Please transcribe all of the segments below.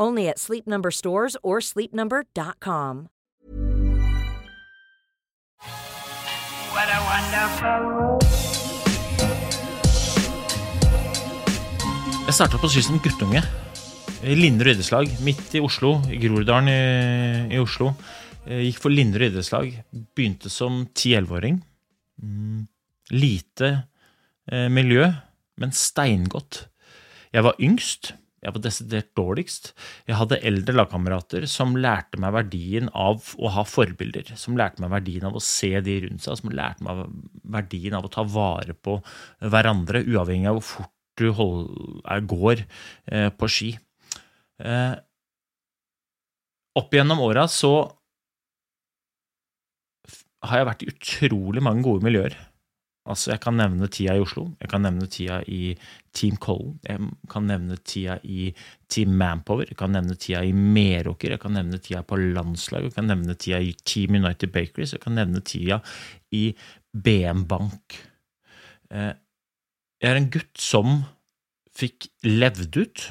Only at Sleep Number stores or sleepnumber.com. Jeg starta på ski som guttunge. I Linderud idrettslag, midt i Oslo. I Groruddalen i, i Oslo. Jeg gikk for Linderud idrettslag. Begynte som 10-11-åring. Mm, lite eh, miljø, men steingodt. Jeg var yngst. Jeg var desidert dårligst. Jeg hadde eldre lagkamerater som lærte meg verdien av å ha forbilder. Som lærte meg verdien av å se de rundt seg, som lærte meg verdien av å ta vare på hverandre, uavhengig av hvor fort du hold, er, går eh, på ski. Eh, opp gjennom åra så har jeg vært i utrolig mange gode miljøer. Altså, jeg kan nevne tida i Oslo, jeg kan nevne tida i Team Collen, jeg kan nevne tida i Team Manpower, jeg kan nevne tida i Meråker, jeg kan nevne tida på landslaget, jeg kan nevne tida i Team United Bakeries, jeg kan nevne tida i BM Bank. Eh, Jeg er en gutt som fikk levd ut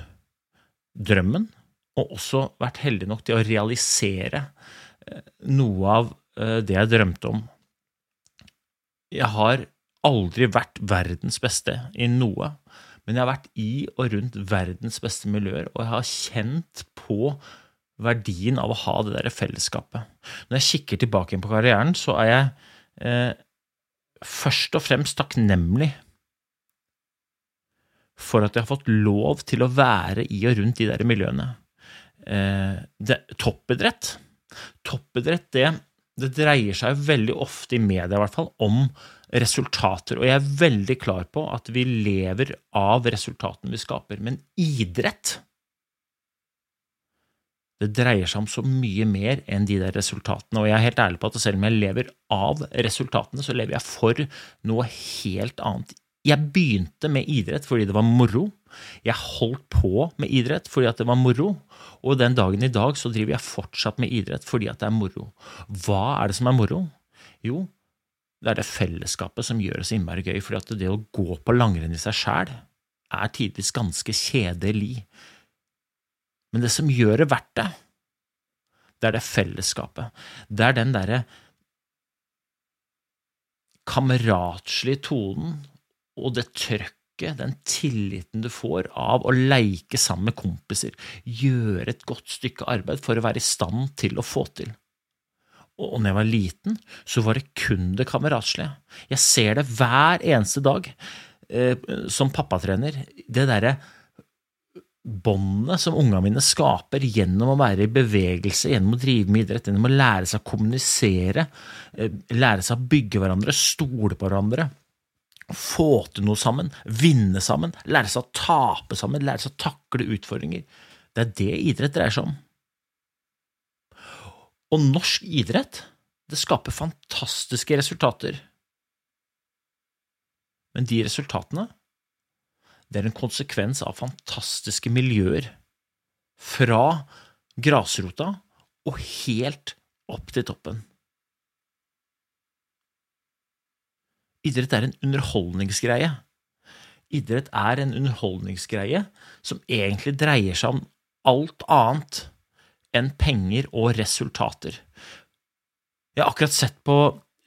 drømmen, og også vært heldig nok til å realisere eh, noe av eh, det jeg drømte om. Jeg har aldri vært verdens beste i noe, men jeg har vært i og rundt verdens beste miljøer, og jeg har kjent på verdien av å ha det der fellesskapet. Når jeg kikker tilbake på karrieren, så er jeg eh, først og fremst takknemlig for at jeg har fått lov til å være i og rundt de der miljøene. Eh, det, toppidrett Toppidrett, det, det dreier seg veldig ofte i media i hvert fall om resultater, og jeg er veldig klar på at vi lever av resultatene vi skaper, men idrett det dreier seg om så mye mer enn de der resultatene, og jeg er helt ærlig på at selv om jeg lever av resultatene, så lever jeg for noe helt annet. Jeg begynte med idrett fordi det var moro. Jeg holdt på med idrett fordi det var moro, og den dagen i dag så driver jeg fortsatt med idrett fordi det er moro. Hva er det som er moro? Jo, det er det fellesskapet som gjør det så innmari gøy, For det å gå på langrenn i seg sjæl er tidvis ganske kjedelig. Men det som gjør det verdt det, det er det fellesskapet. Det er den derre kameratslige tonen og det trøkket, den tilliten du får av å leike sammen med kompiser, gjøre et godt stykke arbeid for å være i stand til å få til. Og når jeg var liten, så var det kun det kameratslige. Jeg ser det hver eneste dag eh, som pappatrener. Det derre båndet som ungene mine skaper gjennom å være i bevegelse, gjennom å drive med idrett, gjennom å lære seg å kommunisere, eh, lære seg å bygge hverandre, stole på hverandre, få til noe sammen, vinne sammen, lære seg å tape sammen, lære seg å takle utfordringer. Det er det idrett dreier seg om. Og norsk idrett, det skaper fantastiske resultater. Men de resultatene, det er en konsekvens av fantastiske miljøer. Fra grasrota og helt opp til toppen. Idrett er en underholdningsgreie. Idrett er en underholdningsgreie som egentlig dreier seg om alt annet enn penger og resultater. Jeg har akkurat sett på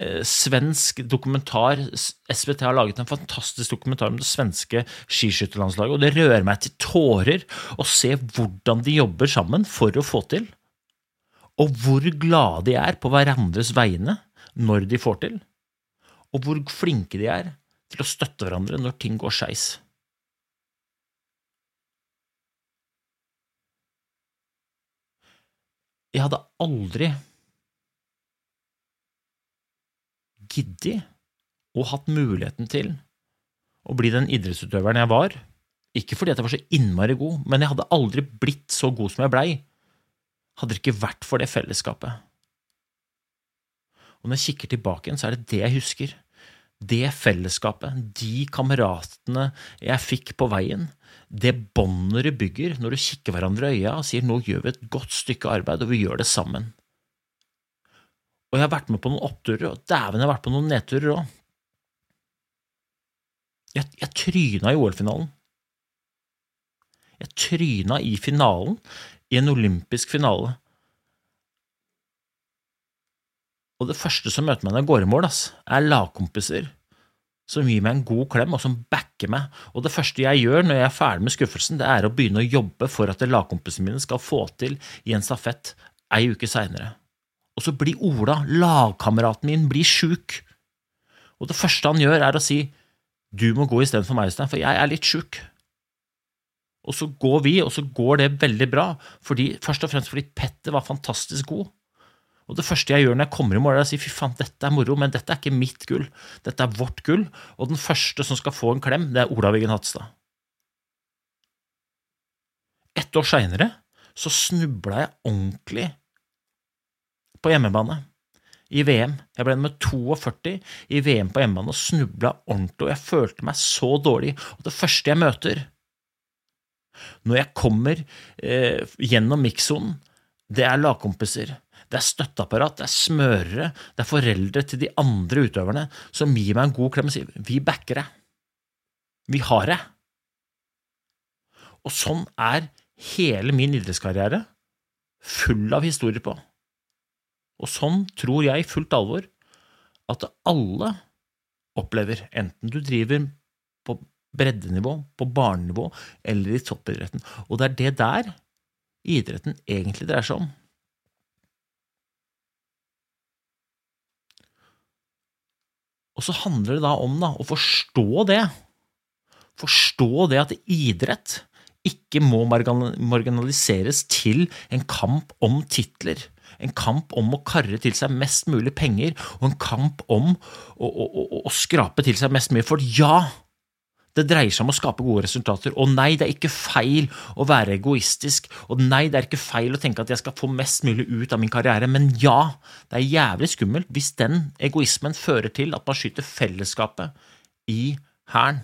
eh, svensk dokumentar. SVT har laget en fantastisk dokumentar om det svenske skiskytterlandslaget, og det rører meg til tårer å se hvordan de jobber sammen for å få til, og hvor glade de er på hverandres vegne når de får til, og hvor flinke de er til å støtte hverandre når ting går skeis. Jeg hadde aldri giddet og hatt muligheten til å bli den idrettsutøveren jeg var. Ikke fordi jeg var så innmari god, men jeg hadde aldri blitt så god som jeg blei, hadde det ikke vært for det fellesskapet. Og når jeg kikker tilbake igjen, så er det det jeg husker. Det fellesskapet, de kameratene jeg fikk på veien, det båndet du bygger når du kikker hverandre i øya og sier nå gjør vi et godt stykke arbeid, og vi gjør det sammen. Og jeg har vært med på noen oppturer, og dæven, jeg har vært på noen nedturer òg. Jeg, jeg tryna i OL-finalen. Jeg tryna i finalen, i en olympisk finale. Og det første som møter meg når jeg går i mål, ass, er lagkompiser som gir meg en god klem, og som backer meg. Og det første jeg gjør når jeg er ferdig med skuffelsen, det er å begynne å jobbe for at lagkompisene mine skal få til i en stafett ei uke seinere. Og så blir Ola, lagkameraten min, blir sjuk. Og det første han gjør, er å si du må gå istedenfor meg, Øystein, for jeg er litt sjuk. Og så går vi, og så går det veldig bra, fordi, først og fremst fordi Petter var fantastisk god. Og det første jeg gjør når jeg kommer i mål, er å si fy faen, dette er moro, men dette er ikke mitt gull, dette er vårt gull, og den første som skal få en klem, det er Olav Wiggen Hatstad. Ett år seinere så snubla jeg ordentlig på hjemmebane i VM. Jeg ble nummer 42 i VM på hjemmebane og snubla ordentlig, og jeg følte meg så dårlig. Og det første jeg møter når jeg kommer eh, gjennom mikssonen, det er lagkompiser. Det er støtteapparat, det er smørere, det er foreldre til de andre utøverne som gir meg en god klem og sier 'vi backer deg'. Vi har deg. Og sånn er hele min idrettskarriere full av historier på. Og sånn tror jeg i fullt alvor at alle opplever, enten du driver på breddenivå, på barnenivå eller i toppidretten. Og det er det der idretten egentlig dreier seg om. Og så handler det da om da, å forstå det. Forstå det at idrett ikke må marginaliseres til en kamp om titler. En kamp om å karre til seg mest mulig penger, og en kamp om å, å, å, å skrape til seg mest mulig. For ja, det dreier seg om å skape gode resultater. Og nei, det er ikke feil å være egoistisk. Og nei, det er ikke feil å tenke at jeg skal få mest mulig ut av min karriere. Men ja, det er jævlig skummelt hvis den egoismen fører til at man skyter fellesskapet i hæren.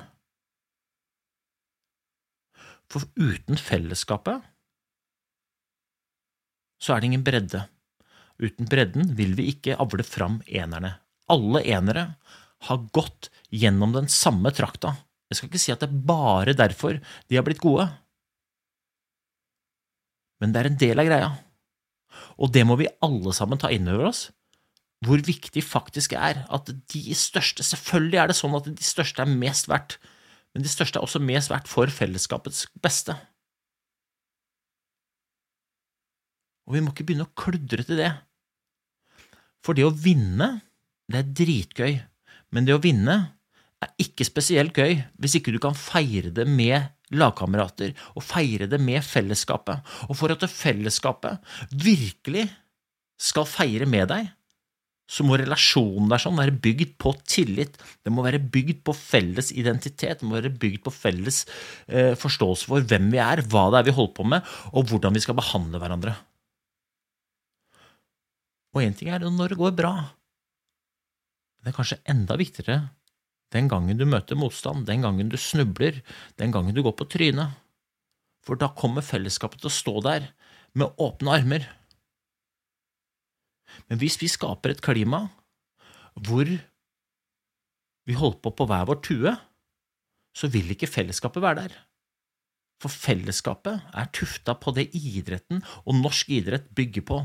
For uten fellesskapet så er det ingen bredde. Uten bredden vil vi ikke avle fram enerne. Alle enere har gått gjennom den samme trakta. Jeg skal ikke si at det er bare derfor de har blitt gode, men det er en del av greia. Og det må vi alle sammen ta inn over oss, hvor viktig faktisk er at de største Selvfølgelig er det sånn at de største er mest verdt, men de største er også mest verdt for fellesskapets beste. Og vi må ikke begynne å kludre til det. For det å vinne, det er dritgøy, men det å vinne er ikke spesielt gøy hvis ikke du kan feire det med lagkamerater og feire det med fellesskapet. Og for at fellesskapet virkelig skal feire med deg, så må relasjonen der sånn være bygd på tillit. Det må være bygd på felles identitet, det må være bygd på felles eh, forståelse for hvem vi er, hva det er vi holder på med, og hvordan vi skal behandle hverandre. Og én ting er når det går bra. Det er kanskje enda viktigere den gangen du møter motstand, den gangen du snubler, den gangen du går på trynet. For da kommer fellesskapet til å stå der med åpne armer. Men hvis vi skaper et klima hvor vi holder på på hver vår tue, så vil ikke fellesskapet være der. For fellesskapet er tufta på det idretten og norsk idrett bygger på.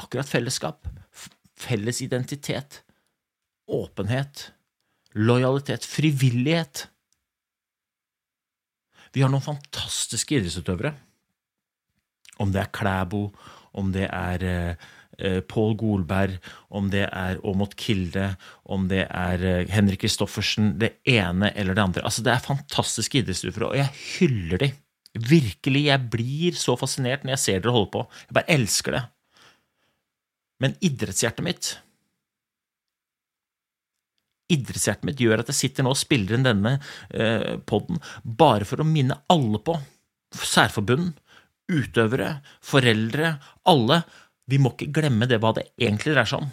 Akkurat fellesskap. felles identitet, åpenhet, lojalitet, frivillighet. Vi har noen fantastiske idrettsutøvere. Om det er Klæbo, om det er eh, eh Pål Golberg, om det er Aamodt Kilde, om det er eh, Henrik Kristoffersen, det ene eller det andre. Altså, det er fantastiske idrettsutøvere, og jeg hyller de. Virkelig, jeg blir så fascinert når jeg ser dere holde på. Jeg bare elsker det. Men idrettshjertet mitt Idrettshjertet mitt gjør at jeg sitter nå og spiller inn denne eh, poden bare for å minne alle på, særforbund, utøvere, foreldre, alle, vi må ikke glemme det hva det egentlig dreier seg om.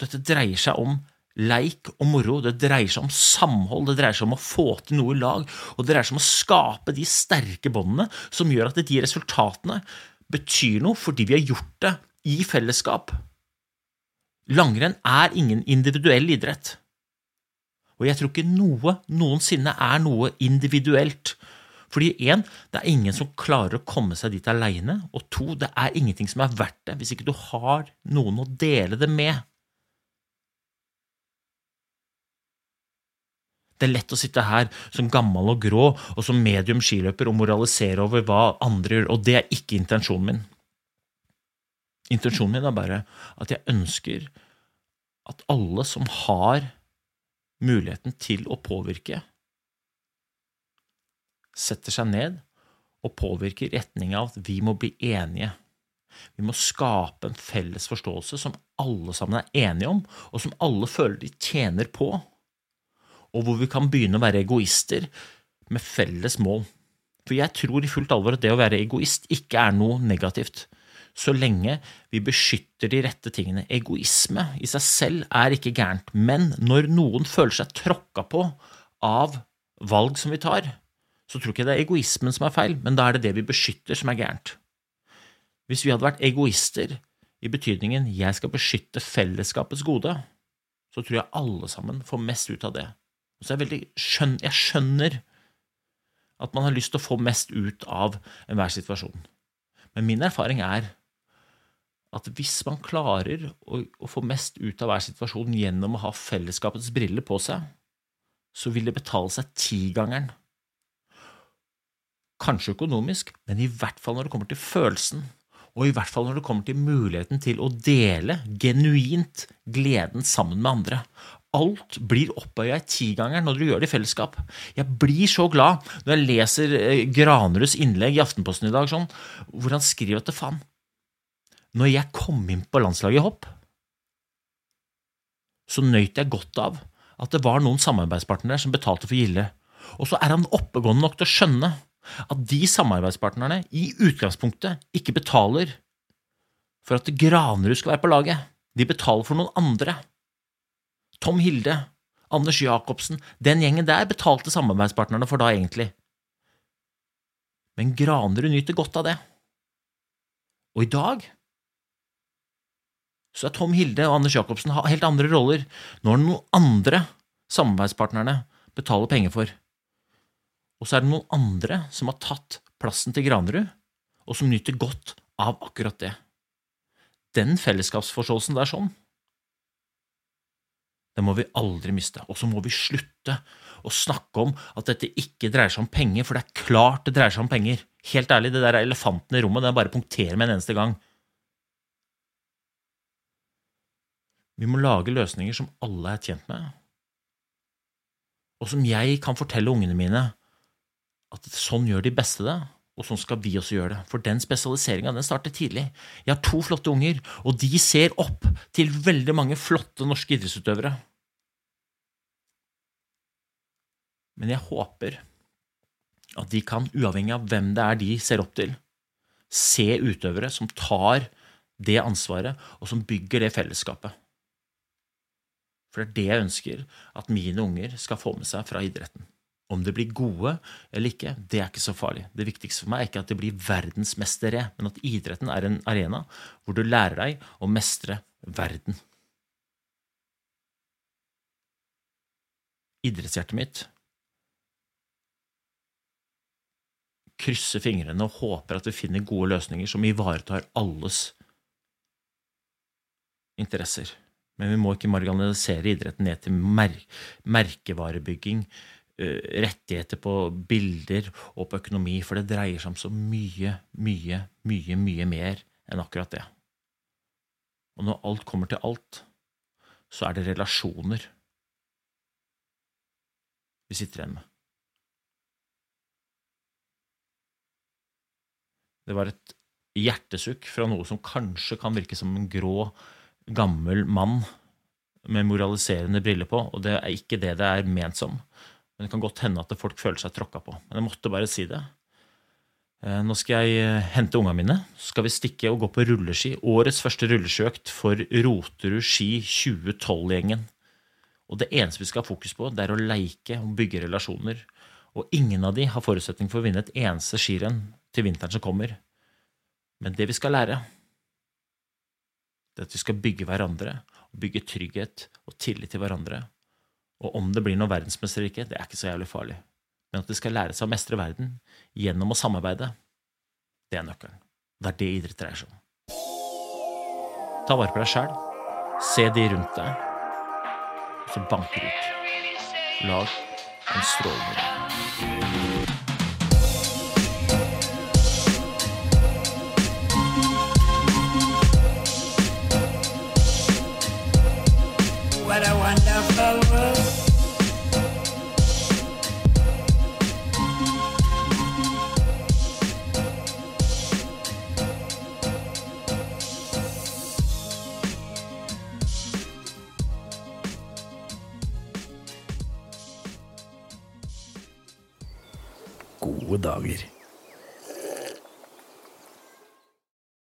Dette dreier seg om leik og moro, det dreier seg om samhold, det dreier seg om å få til noe i lag, og det dreier seg om å skape de sterke båndene som gjør at de resultatene betyr noe fordi vi har gjort det i fellesskap. Langrenn er ingen individuell idrett. Og jeg tror ikke noe noensinne er noe individuelt. Fordi én, det er ingen som klarer å komme seg dit aleine, og to, det er ingenting som er verdt det hvis ikke du har noen å dele det med. Det er lett å sitte her som gammel og grå og som medium skiløper og moralisere over hva andre gjør, og det er ikke intensjonen min. Intensjonen min er bare at jeg ønsker at alle som har muligheten til å påvirke, setter seg ned og påvirker i retning av at vi må bli enige. Vi må skape en felles forståelse som alle sammen er enige om, og som alle føler de tjener på, og hvor vi kan begynne å være egoister med felles mål. For jeg tror i fullt alvor at det å være egoist ikke er noe negativt så lenge vi beskytter de rette tingene. Egoisme i seg selv er ikke gærent, men når noen føler seg tråkka på av valg som vi tar, så tror ikke det er egoismen som er feil, men da er det det vi beskytter, som er gærent. Hvis vi hadde vært egoister i betydningen 'jeg skal beskytte fellesskapets gode', så tror jeg alle sammen får mest ut av det. Så jeg, skjønner, jeg skjønner at man har lyst til å få mest ut av enhver situasjon. Men min erfaring er at hvis man klarer å, å, få mest ut av hver situasjon gjennom å ha fellesskapets briller på seg, så vil det betale seg tigangeren. Kanskje økonomisk, men i hvert fall når det kommer til følelsen, og i hvert fall når det kommer til muligheten til å dele genuint gleden sammen med andre. Alt blir oppøya i tigangeren når dere gjør det i fellesskap. Jeg blir så glad når jeg leser eh, Granerøds innlegg i Aftenposten i dag, sånn, hvor han skriver at det faen, når jeg kom inn på landslaget i hopp, så nøyt jeg godt av at det var noen samarbeidspartnere som betalte for gilde. Og så er han oppegående nok til å skjønne at de samarbeidspartnerne i utgangspunktet ikke betaler for at Granerud skal være på laget. De betaler for noen andre. Tom Hilde, Anders Jacobsen, den gjengen der betalte samarbeidspartnerne for da, egentlig. Men Granerud nyter godt av det. Og i dag så er Tom Hilde og Anders Jacobsen har helt andre roller når noen andre samarbeidspartnerne betaler penger for. Og så er det noen andre som har tatt plassen til Granerud, og som nyter godt av akkurat det. Den fellesskapsforståelsen der sånn, det må vi aldri miste. Og så må vi slutte å snakke om at dette ikke dreier seg om penger, for det er klart det dreier seg om penger. Helt ærlig, det der er elefanten i rommet, den bare punkterer med en eneste gang. Vi må lage løsninger som alle er tjent med, og som jeg kan fortelle ungene mine at sånn gjør de beste det, og sånn skal vi også gjøre det. For den spesialiseringa starter tidlig. Jeg har to flotte unger, og de ser opp til veldig mange flotte norske idrettsutøvere. Men jeg håper at de kan, uavhengig av hvem det er de ser opp til, se utøvere som tar det ansvaret, og som bygger det fellesskapet. For det er det jeg ønsker at mine unger skal få med seg fra idretten. Om det blir gode eller ikke, det er ikke så farlig. Det viktigste for meg er ikke at det blir verdensmestere, men at idretten er en arena hvor du lærer deg å mestre verden. Idrettshjertet mitt krysser fingrene og håper at vi finner gode løsninger som ivaretar alles interesser. Men vi må ikke marginalisere idretten ned til mer merkevarebygging, rettigheter på bilder og på økonomi, for det dreier seg om så mye, mye, mye, mye mer enn akkurat det. Og når alt kommer til alt, så er det relasjoner vi sitter igjen med. Det var et hjertesukk fra noe som kanskje kan virke som en grå, gammel mann med moraliserende briller på, og det er ikke det det er ment som. Men det kan godt hende at folk føler seg tråkka på. Men jeg måtte bare si det. Eh, nå skal jeg eh, hente unga mine. Så skal vi stikke og gå på rulleski. Årets første rulleskiøkt for Roterud Ski 2012-gjengen. Og det eneste vi skal ha fokus på, det er å leike og bygge relasjoner. Og ingen av de har forutsetning for å vinne et eneste skirenn til vinteren som kommer. Men det vi skal lære, det at vi skal bygge hverandre, bygge trygghet og tillit til hverandre. Og om det blir noe verdensmester eller ikke, det er ikke så jævlig farlig. Men at de skal lære seg å mestre verden gjennom å samarbeide, det er nøkkelen. Det er det idrett dreier seg om. Ta vare på deg sjæl. Se de rundt deg, og så banker ut. Lag en strålende